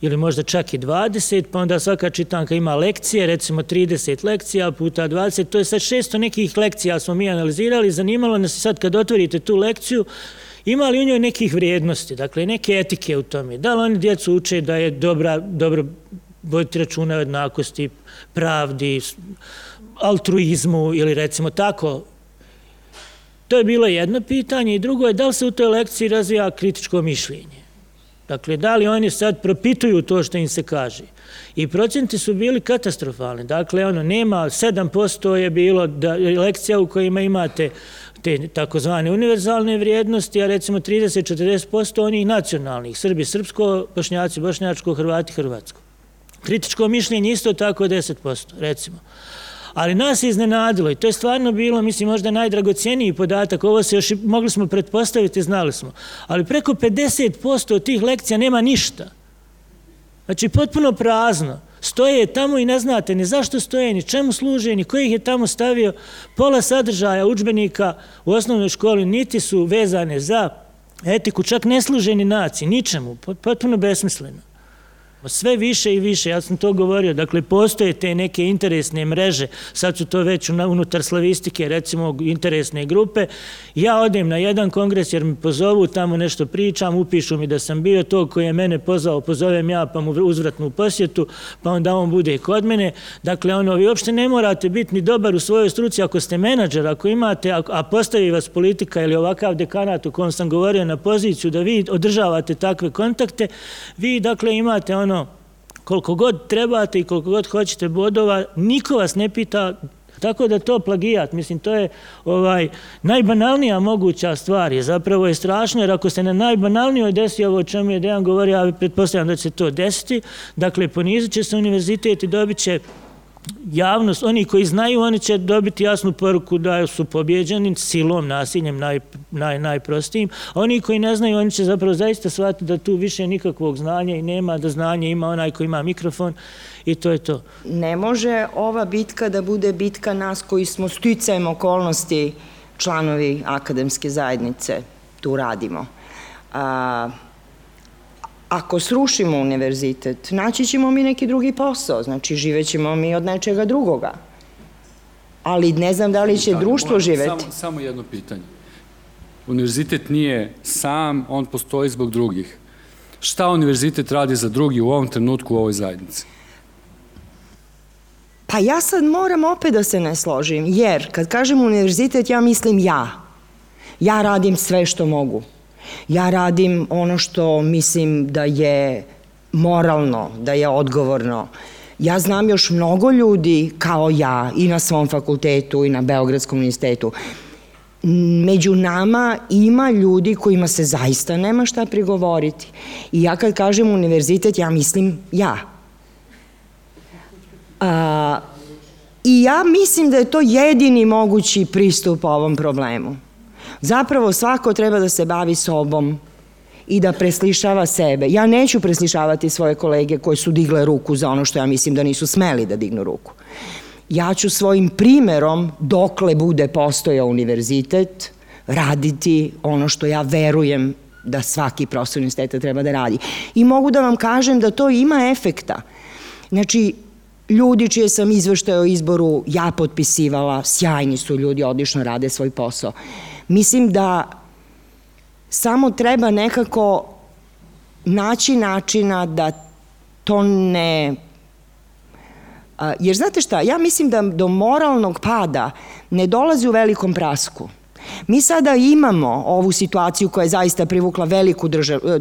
ili možda čak i 20, pa onda svaka čitanka ima lekcije, recimo 30 lekcija puta 20, to je sad 600 nekih lekcija smo mi analizirali, zanimalo nas sad kad otvorite tu lekciju, ima li u njoj nekih vrijednosti, dakle neke etike u tome, da li oni djecu uče da je dobra, dobro voditi računa o jednakosti, pravdi, altruizmu ili recimo tako. To je bilo jedno pitanje i drugo je da li se u toj lekciji razvija kritičko mišljenje. Dakle, da li oni sad propituju to što im se kaže? I procenti su bili katastrofalni. Dakle, ono, nema, 7% je bilo da, lekcija u kojima imate te takozvane univerzalne vrijednosti, a recimo 30-40% onih nacionalnih, Srbi, Srpsko, Bošnjaci, Bošnjačko, Hrvati, Hrvatsko. Kritičko mišljenje isto tako 10%, recimo. Ali nas je iznenadilo i to je stvarno bilo, mislim, možda najdragocijeniji podatak. Ovo se još mogli smo pretpostaviti, znali smo. Ali preko 50% od tih lekcija nema ništa. Znači, potpuno prazno. Stoje tamo i ne znate ni zašto stoje, ni čemu služe, ni koji ih je tamo stavio. Pola sadržaja učbenika u osnovnoj školi niti su vezane za etiku, čak ne služe ni naci, ničemu, potpuno besmisleno. Sve više i više, ja sam to govorio, dakle postoje te neke interesne mreže, sad su to već unutar slavistike, recimo interesne grupe, ja odem na jedan kongres jer mi pozovu, tamo nešto pričam, upišu mi da sam bio to koji je mene pozvao, pozovem ja pa mu uzvratnu posjetu, pa onda on bude kod mene, dakle ono, vi uopšte ne morate biti ni dobar u svojoj struci ako ste menadžer, ako imate, a postavi vas politika ili ovakav dekanat u kom sam govorio na poziciju da vi održavate takve kontakte, vi dakle imate ono koliko god trebate i koliko god hoćete bodova, niko vas ne pita Tako da to plagijat, mislim, to je ovaj najbanalnija moguća stvar je zapravo je strašno, jer ako se na najbanalnijoj desi ovo o čemu je Dejan govorio, ja pretpostavljam da će to desiti, dakle, ponizit će se univerzitet i dobit će javnost, oni koji znaju, oni će dobiti jasnu poruku da su pobjeđeni silom, nasiljem naj, naj, najprostijim. Oni koji ne znaju, oni će zapravo zaista shvatiti da tu više nikakvog znanja i nema, da znanje ima onaj koji ima mikrofon i to je to. Ne može ova bitka da bude bitka nas koji smo sticajem okolnosti članovi akademske zajednice. Tu radimo. A, ako srušimo univerzitet, naći ćemo mi neki drugi posao, znači živećemo mi od nečega drugoga. Ali ne znam da li će da, društvo moram, živeti. Samo, samo jedno pitanje. Univerzitet nije sam, on postoji zbog drugih. Šta univerzitet radi za drugi u ovom trenutku u ovoj zajednici? Pa ja sad moram opet da se ne složim, jer kad kažem univerzitet, ja mislim ja. Ja radim sve što mogu. Ja radim ono što mislim da je moralno, da je odgovorno. Ja znam još mnogo ljudi kao ja i na svom fakultetu i na Beogradskom universitetu. Među nama ima ljudi kojima se zaista nema šta prigovoriti. I ja kad kažem univerzitet, ja mislim ja. A, I ja mislim da je to jedini mogući pristup ovom problemu. Zapravo svako treba da se bavi sobom i da preslišava sebe. Ja neću preslišavati svoje kolege koji su digle ruku za ono što ja mislim da nisu smeli da dignu ruku. Ja ću svojim primerom, dokle bude postojao univerzitet, raditi ono što ja verujem da svaki profesor univerziteta treba da radi. I mogu da vam kažem da to ima efekta. Znači, ljudi čije sam izveštaje o izboru ja potpisivala, sjajni su ljudi, odlično rade svoj posao. Mislim da samo treba nekako naći načina da to ne... Jer znate šta, ja mislim da do moralnog pada ne dolazi u velikom prasku, Mi sada imamo ovu situaciju koja je zaista privukla veliku držav, e,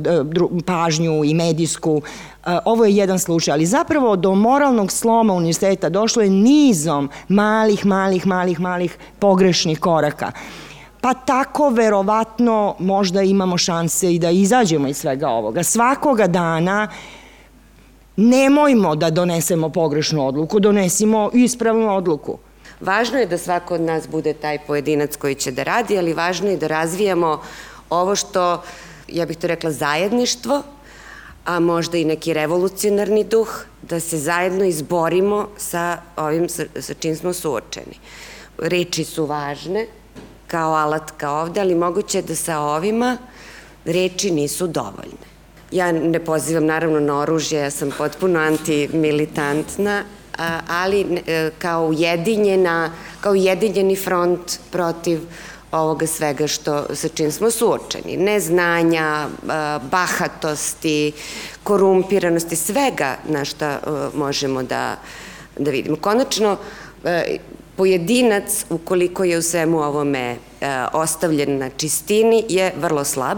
pažnju i medijsku. E, ovo je jedan slučaj, ali zapravo do moralnog sloma univerziteta došlo je nizom malih, malih, malih, malih pogrešnih koraka pa tako verovatno možda imamo šanse i da izađemo iz svega ovoga. Svakoga dana nemojmo da donesemo pogrešnu odluku, donesimo ispravnu odluku. Važno je da svako od nas bude taj pojedinac koji će da radi, ali važno je da razvijamo ovo što, ja bih to rekla, zajedništvo, a možda i neki revolucionarni duh, da se zajedno izborimo sa ovim sa, čim smo suočeni. Reči su važne, kao alatka ovde, ali moguće da sa ovima reči nisu dovoljne. Ja ne pozivam naravno na oružje, ja sam potpuno antimilitantna, ali e, kao ujedinjena, kao ujedinjeni front protiv ovoga svega što, sa čim smo suočeni. Neznanja, bahatosti, korumpiranosti, svega na šta možemo da, da vidimo. Konačno, e, pojedinac, ukoliko je u svemu ovome e, ostavljen na čistini, je vrlo slab.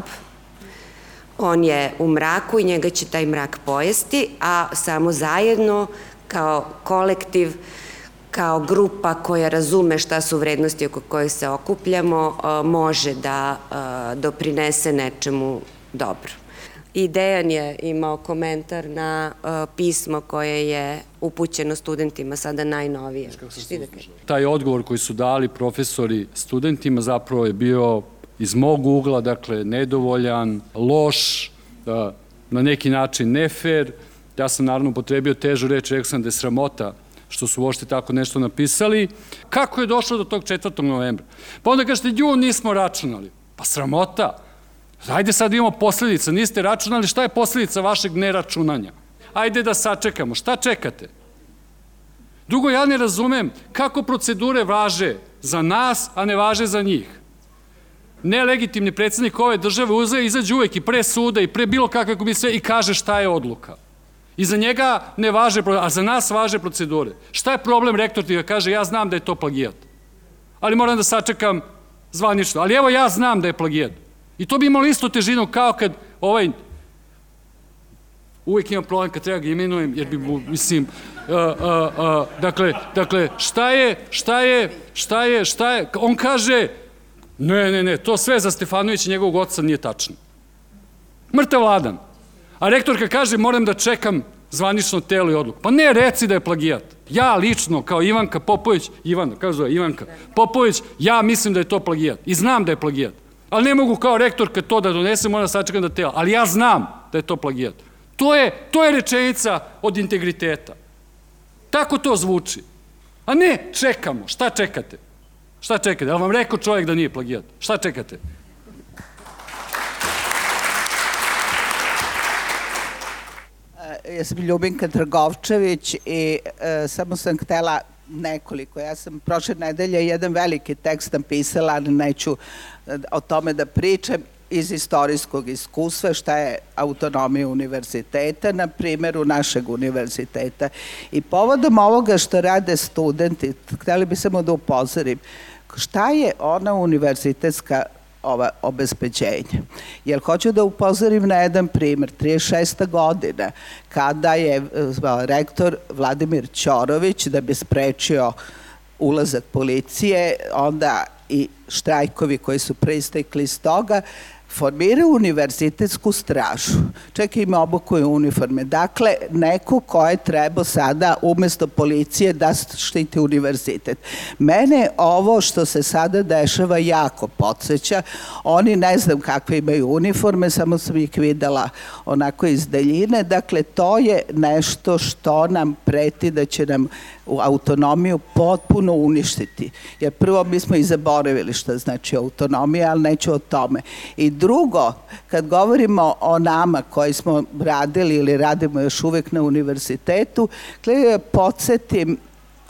On je u mraku i njega će taj mrak pojesti, a samo zajedno, kao kolektiv, kao grupa koja razume šta su vrednosti oko kojih se okupljamo, e, može da e, doprinese nečemu dobro. I Dejan je imao komentar na uh, pismo koje je upućeno studentima sada najnovije. Da Taj odgovor koji su dali profesori studentima zapravo je bio iz mog ugla, dakle, nedovoljan, loš, da, na neki način nefer. Ja sam naravno potrebio težu reč, rekao sam da je sramota što su uopšte tako nešto napisali. Kako je došlo do tog 4. novembra? Pa onda kažete, ju, nismo računali. Pa sramota. Ajde sad imamo posledica, niste računali, šta je posledica vašeg neračunanja? Ajde da sačekamo, šta čekate? Drugo, ja ne razumem kako procedure važe za nas, a ne važe za njih. Nelegitimni predsednik ove države uze, izađe uvek i pre suda i pre bilo kakve komisije i kaže šta je odluka. I za njega ne važe, a za nas važe procedure. Šta je problem rektor ti ga kaže, ja znam da je to plagijat. Ali moram da sačekam zvanično. Ali evo ja znam da je plagijat. I to bi imalo isto težinu kao kad ovaj uvijek imam problem kad treba ga imenujem, jer bi mu, mislim, uh, uh, uh, dakle, dakle, šta je, šta je, šta je, šta je, on kaže, ne, ne, ne, to sve za Stefanovića i njegovog oca nije tačno. Mrtav vladan. A rektorka kaže, moram da čekam zvanično telo i odluku. Pa ne, reci da je plagijat. Ja lično, kao Ivanka Popović, Ivana, kako zove, Ivanka Popović, ja mislim da je to plagijat. I znam da je plagijat. Ali ne mogu kao rektor kad to da donesem, moram da sačekam da tela. Ali ja znam da je to plagijat. To je, to je rečenica od integriteta. Tako to zvuči. A ne, čekamo. Šta čekate? Šta čekate? Da vam rekao čovjek da nije plagijat? Šta čekate? E, ja sam Ljubinka Trgovčević i e, samo sam htela nekoliko. Ja sam prošle nedelje jedan veliki tekst napisala, ali neću o tome da pričam iz istorijskog iskustva šta je autonomija univerziteta na primjeru našeg univerziteta. I povodom ovoga što rade studenti, hteli bi samo da upozorim, šta je ona univerzitetska ova obezbeđenja. Jer hoću da upozorim na jedan primer, 36. godina, kada je eh, rektor Vladimir Ćorović, da bi sprečio ulazak policije, onda i štrajkovi koji su preistekli iz toga, formiraju univerzitetsku stražu. Čak ima obukuje uniforme. Dakle, neko ko je trebao sada umesto policije da štiti univerzitet. Mene ovo što se sada dešava jako podsjeća. Oni ne znam kakve imaju uniforme, samo sam ih videla onako iz daljine. Dakle, to je nešto što nam preti da će nam autonomiju potpuno uništiti. Jer prvo mi smo i zaboravili šta znači autonomija, ali neću o tome. I drugo, kad govorimo o nama koji smo radili ili radimo još uvek na univerzitetu, gledaj, podsjetim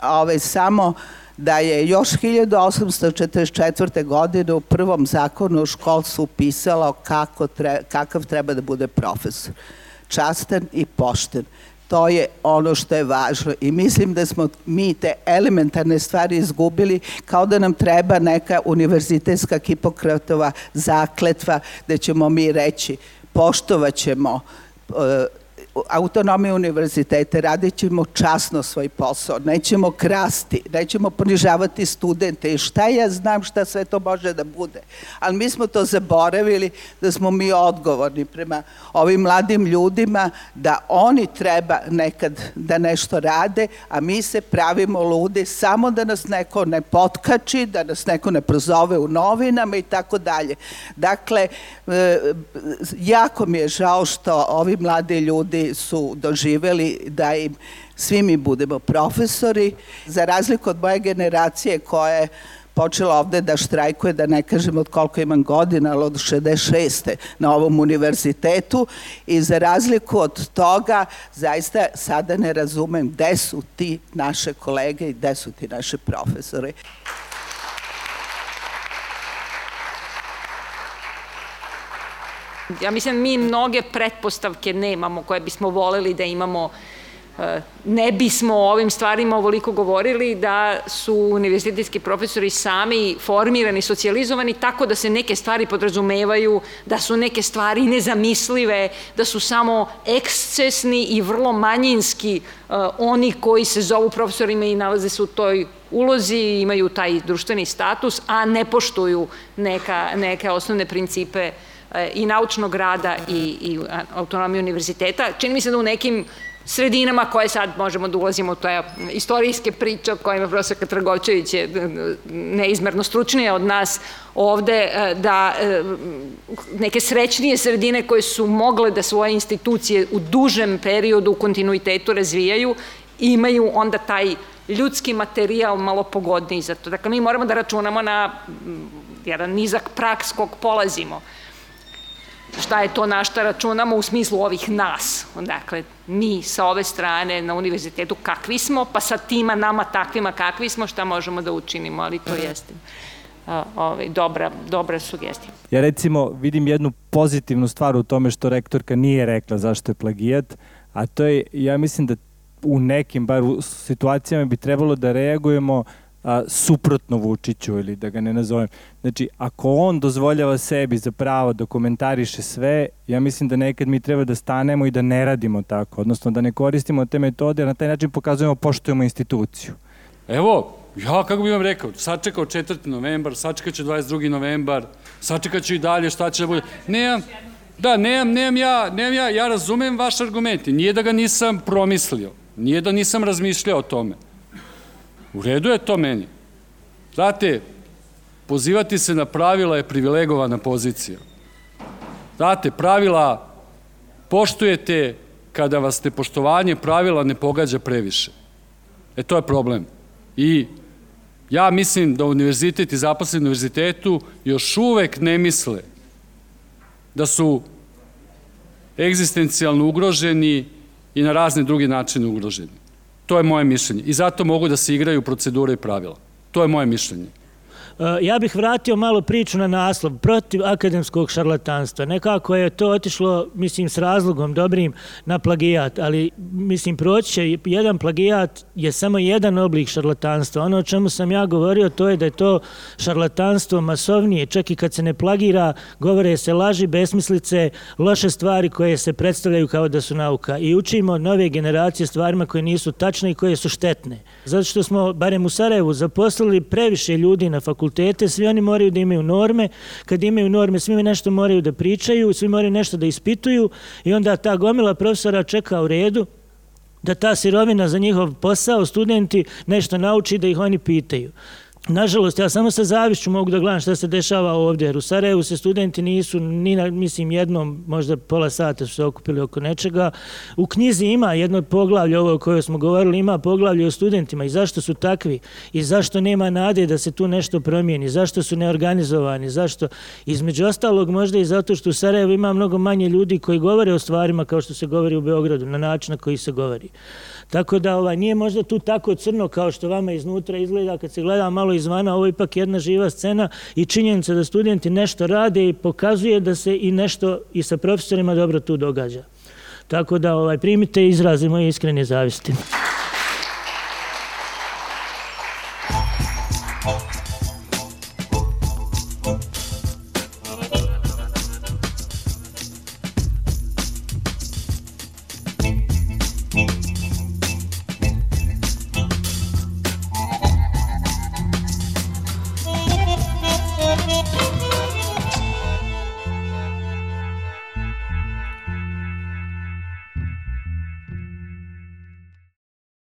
ovaj, samo da je još 1844. godine u prvom zakonu o školstvu pisalo kako tre, kakav treba da bude profesor. Častan i pošten To je ono što je važno. I mislim da smo mi te elementarne stvari izgubili kao da nam treba neka univerzitetska Hipokratova zakletva da ćemo mi reći poštovaćemo uh, autonomije univerzitete, radit ćemo časno svoj posao, nećemo krasti, nećemo ponižavati studente i šta ja znam šta sve to može da bude. Ali mi smo to zaboravili da smo mi odgovorni prema ovim mladim ljudima da oni treba nekad da nešto rade, a mi se pravimo ludi samo da nas neko ne potkači, da nas neko ne prozove u novinama i tako dalje. Dakle, e, jako mi je žao što ovi mladi ljudi su doživeli da im svi mi budemo profesori, za razliku od moje generacije koja je počela ovde da štrajkuje, da ne kažem od koliko imam godina, ali od 66. na ovom univerzitetu i za razliku od toga zaista sada ne razumem gde su ti naše kolege i gde su ti naše profesori. Ja mislim mi mnoge pretpostavke nemamo koje bismo voleli da imamo e, ne bismo o ovim stvarima ovoliko govorili da su univerzitetski profesori sami formirani, socijalizovani tako da se neke stvari podrazumevaju, da su neke stvari nezamislive, da su samo ekscesni i vrlo manjinski uh, oni koji se zovu profesorima i nalaze se u toj ulozi, imaju taj društveni status, a ne poštuju neka, neke osnovne principe uh, i naučnog rada i, i autonomije univerziteta. Čini mi se da u nekim sredinama koje sad možemo da ulazimo u te istorijske priče o kojima profesor Trgovčević je neizmerno stručnije od nas ovde, e, da e, neke srećnije sredine koje su mogle da svoje institucije u dužem periodu u kontinuitetu razvijaju, imaju onda taj ljudski materijal malo pogodniji za to. Dakle, mi moramo da računamo na jedan nizak praks kog polazimo šta je to na šta računamo u smislu ovih nas. Dakle, mi sa ove strane na univerzitetu kakvi smo, pa sa tima nama takvima kakvi smo, šta možemo da učinimo, ali to jeste ovaj, dobra, dobra sugestija. Ja recimo vidim jednu pozitivnu stvar u tome što rektorka nije rekla zašto je plagijat, a to je, ja mislim da u nekim bar u situacijama bi trebalo da reagujemo a, suprotno Vučiću ili da ga ne nazovem. Znači, ako on dozvoljava sebi za pravo da komentariše sve, ja mislim da nekad mi treba da stanemo i da ne radimo tako, odnosno da ne koristimo te metode, a na taj način pokazujemo poštujemo instituciju. Evo, ja kako bih vam rekao, sačekao 4. novembar, sačekat ću 22. novembar, sačekat ću i dalje šta će da bude. Nemam, da, nemam, nemam ja, nemam ja, ja razumem vaš argument, nije da ga nisam promislio, nije da nisam razmišljao o tome U redu je to meni. Znate, pozivati se na pravila je privilegovana pozicija. Znate, pravila poštujete kada vas nepoštovanje pravila ne pogađa previše. E, to je problem. I ja mislim da univerzitet i univerzitetu još uvek ne misle da su egzistencijalno ugroženi i na razne druge načine ugroženi. To je moje mišljenje. I zato mogu da se igraju procedure i pravila. To je moje mišljenje. E, ja bih vratio malo priču na naslov, protiv akademskog šarlatanstva. Nekako je to otišlo, mislim, s razlogom dobrim na plagijat, ali, mislim, proći će, jedan plagijat je samo jedan oblik šarlatanstva. Ono o čemu sam ja govorio, to je da je to šarlatanstvo masovnije, čak i kad se ne plagira, govore se laži, besmislice, loše stvari koje se predstavljaju kao da su nauka. I učimo nove generacije stvarima koje nisu tačne i koje su štetne. Zato što smo, barem u Sarajevu, zaposlili previše ljudi na fakultetu fakultete, svi oni moraju da imaju norme, kad imaju norme, svi nešto moraju da pričaju, svi moraju nešto da ispituju i onda ta gomila profesora čeka u redu, da ta sirovina za njihov posao, studenti nešto nauči da ih oni pitaju. Nažalost, ja samo sa zavišću mogu da gledam šta se dešava ovdje, jer u Sarajevu se studenti nisu, ni na, mislim, jednom, možda pola sata su se okupili oko nečega. U knjizi ima jedno poglavlje, ovo o kojoj smo govorili, ima poglavlje o studentima i zašto su takvi i zašto nema nade da se tu nešto promijeni, zašto su neorganizovani, zašto, između ostalog, možda i zato što u Sarajevu ima mnogo manje ljudi koji govore o stvarima kao što se govori u Beogradu, na način na koji se govori. Tako da ovaj, nije možda tu tako crno kao što vama iznutra izgleda kad se gleda malo izvana, ovo je ipak jedna živa scena i činjenica da studenti nešto rade i pokazuje da se i nešto i sa profesorima dobro tu događa. Tako da ovaj, primite izrazi moje iskrene zavisti.